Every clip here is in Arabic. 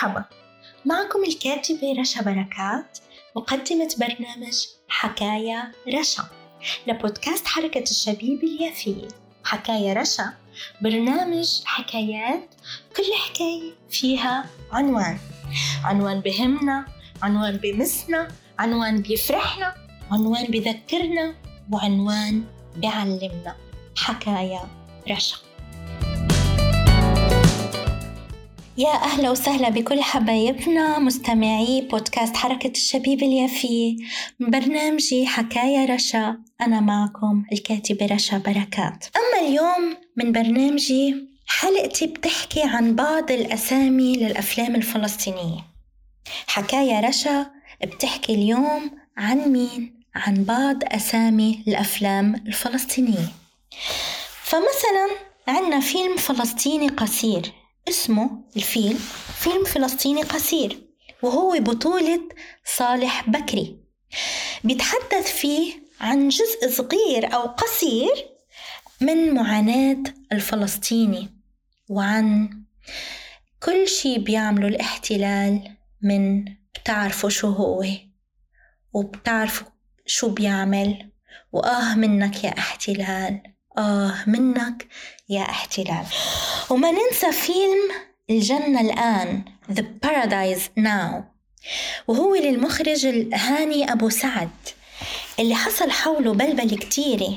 مرحبا. معكم الكاتبة رشا بركات مقدمة برنامج حكاية رشا. لبودكاست حركة الشبيب اليافية. حكاية رشا برنامج حكايات كل حكاية فيها عنوان. عنوان بهمنا عنوان بمسنا عنوان بيفرحنا عنوان بذكرنا وعنوان بيعلمنا حكاية رشا. يا أهلا وسهلا بكل حبايبنا مستمعي بودكاست حركة الشبيب اليافية من برنامجي حكاية رشا. أنا معكم الكاتبة رشا بركات. أما اليوم من برنامجي حلقتي بتحكي عن بعض الأسامي للأفلام الفلسطينية. حكاية رشا بتحكي اليوم عن مين؟ عن بعض أسامي الأفلام الفلسطينية. فمثلا عندنا فيلم فلسطيني قصير. اسمه الفيلم فيلم فلسطيني قصير وهو بطولة صالح بكري. بيتحدث فيه عن جزء صغير أو قصير من معاناة الفلسطيني وعن كل شي بيعمله الاحتلال من بتعرفوا شو هو وبتعرفوا شو بيعمل وآه منك يا احتلال. آه منك يا احتلال. وما ننسى فيلم الجنة الآن The Paradise Now. وهو للمخرج الهاني أبو سعد اللي حصل حوله بلبل كتيرة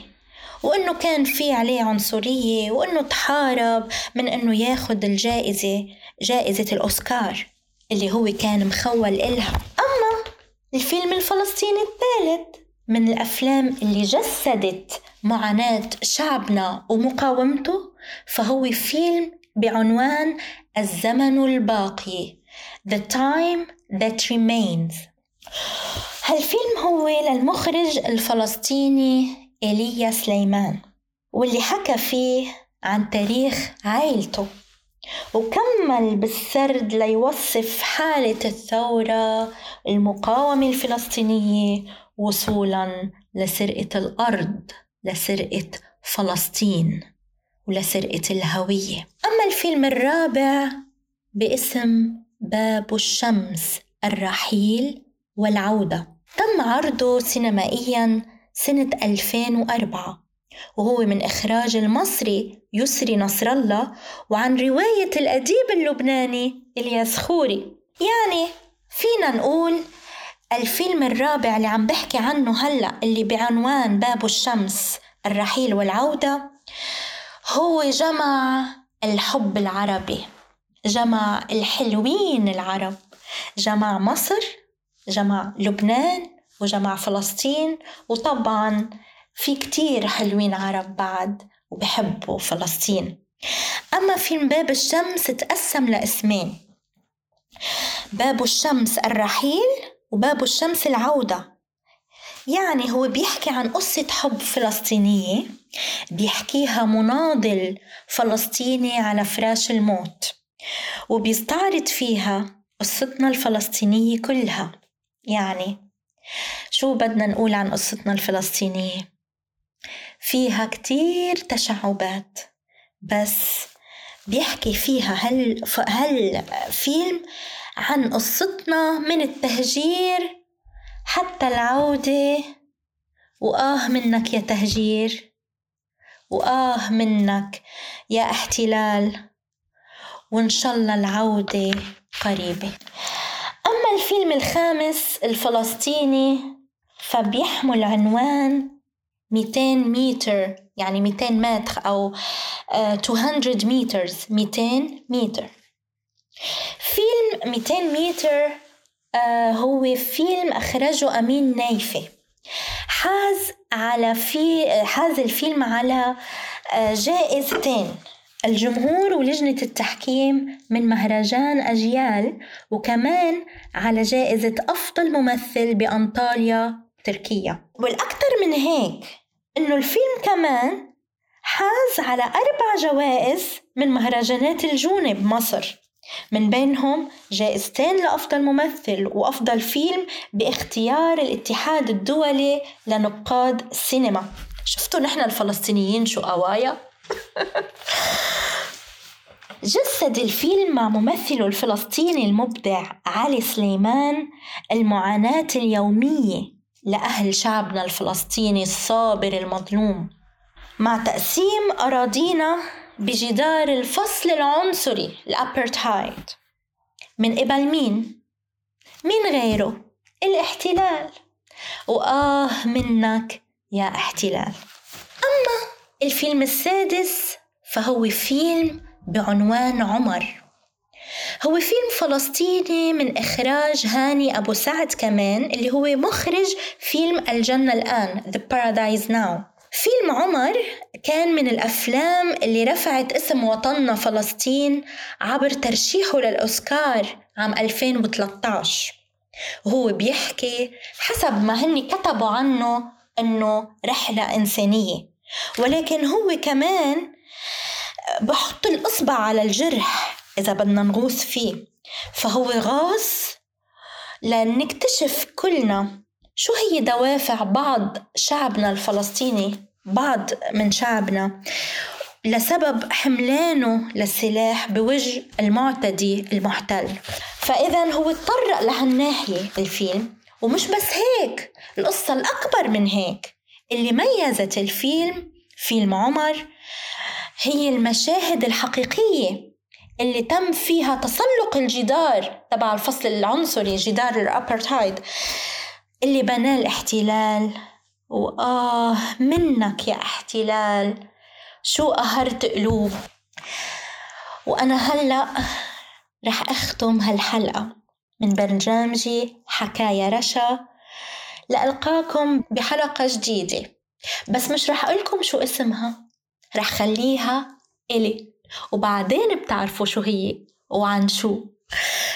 وإنه كان في عليه عنصرية وإنه تحارب من إنه ياخد الجائزة جائزة الأوسكار اللي هو كان مخول إلها. أما الفيلم الفلسطيني الثالث من الأفلام اللي جسدت معاناة شعبنا ومقاومته فهو فيلم بعنوان الزمن الباقي The Time That Remains. هالفيلم هو للمخرج الفلسطيني إيليا سليمان واللي حكى فيه عن تاريخ عائلته وكمل بالسرد ليوصف حالة الثورة المقاومة الفلسطينية وصولا لسرقة الأرض. لسرقة فلسطين ولسرقة الهوية. أما الفيلم الرابع باسم باب الشمس الرحيل والعودة. تم عرضه سينمائيا سنة 2004 وهو من إخراج المصري يسري نصر الله وعن رواية الأديب اللبناني إلياس خوري. يعني فينا نقول الفيلم الرابع اللي عم بحكي عنه هلأ اللي بعنوان باب الشمس الرحيل والعودة هو جمع الحب العربي جمع الحلوين العرب جمع مصر جمع لبنان وجمع فلسطين وطبعا في كتير حلوين عرب بعد وبحبوا فلسطين. أما فيلم باب الشمس تقسم لاسمين. باب الشمس الرحيل وباب الشمس العودة. يعني هو بيحكي عن قصة حب فلسطينية بيحكيها مناضل فلسطيني على فراش الموت وبيستعرض فيها قصتنا الفلسطينية كلها. يعني شو بدنا نقول عن قصتنا الفلسطينية؟ فيها كتير تشعبات بس بيحكي فيها هل هالفيلم عن قصتنا من التهجير حتى العودة. وآه منك يا تهجير. وآه منك يا احتلال. وإن شاء الله العودة قريبة. أما الفيلم الخامس الفلسطيني فبيحمل عنوان 200 متر يعني 200 متر أو 200 مترز 200 متر فيلم 200 متر آه هو فيلم أخرجه أمين نايفة. حاز على في حاز الفيلم على آه جائزتين الجمهور ولجنة التحكيم من مهرجان أجيال وكمان على جائزة أفضل ممثل بأنطاليا تركيا والأكثر من هيك إنه الفيلم كمان حاز على أربع جوائز من مهرجانات الجونة بمصر. من بينهم جائزتين لأفضل ممثل وأفضل فيلم باختيار الاتحاد الدولي لنقاد السينما شفتوا نحن الفلسطينيين شو قوايا؟ جسد الفيلم مع ممثله الفلسطيني المبدع علي سليمان المعاناة اليومية لأهل شعبنا الفلسطيني الصابر المظلوم. مع تقسيم أراضينا بجدار الفصل العنصري الأبرتهايد. من قبل مين؟ مين غيره؟ الاحتلال. وآه منك يا احتلال. أما الفيلم السادس فهو فيلم بعنوان عمر. هو فيلم فلسطيني من إخراج هاني أبو سعد كمان اللي هو مخرج فيلم الجنة الآن The Paradise Now. فيلم عمر كان من الأفلام اللي رفعت اسم وطننا فلسطين عبر ترشيحه للأوسكار عام 2013 وهو بيحكي حسب ما هني كتبوا عنه إنه رحلة إنسانية. ولكن هو كمان بحط الإصبع على الجرح إذا بدنا نغوص فيه. فهو غاص لنكتشف كلنا شو هي دوافع بعض شعبنا الفلسطيني بعض من شعبنا؟ لسبب حملانه للسلاح بوجه المعتدي المحتل. فإذا هو تطرق لهالناحية الفيلم ومش بس هيك القصة الأكبر من هيك اللي ميزت الفيلم فيلم عمر هي المشاهد الحقيقية اللي تم فيها تسلق الجدار تبع الفصل العنصري جدار الأبرتايد اللي بناه الاحتلال. وآه منك يا احتلال. شو قهرت قلوب وأنا هلأ رح أختم هالحلقة. من برنامجي حكاية رشا. لألقاكم بحلقة جديدة. بس مش رح أقولكم شو اسمها. رح خليها إلي. وبعدين بتعرفوا شو هي. وعن شو.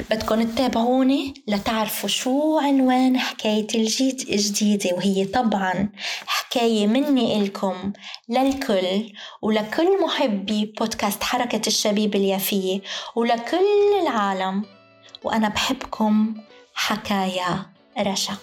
بدكم تتابعوني لتعرفوا شو عنوان حكاية الجيد الجديدة وهي طبعا حكاية مني إلكم للكل ولكل محبي بودكاست حركة الشبيب اليافية ولكل العالم. وأنا بحبكم حكايا رشا.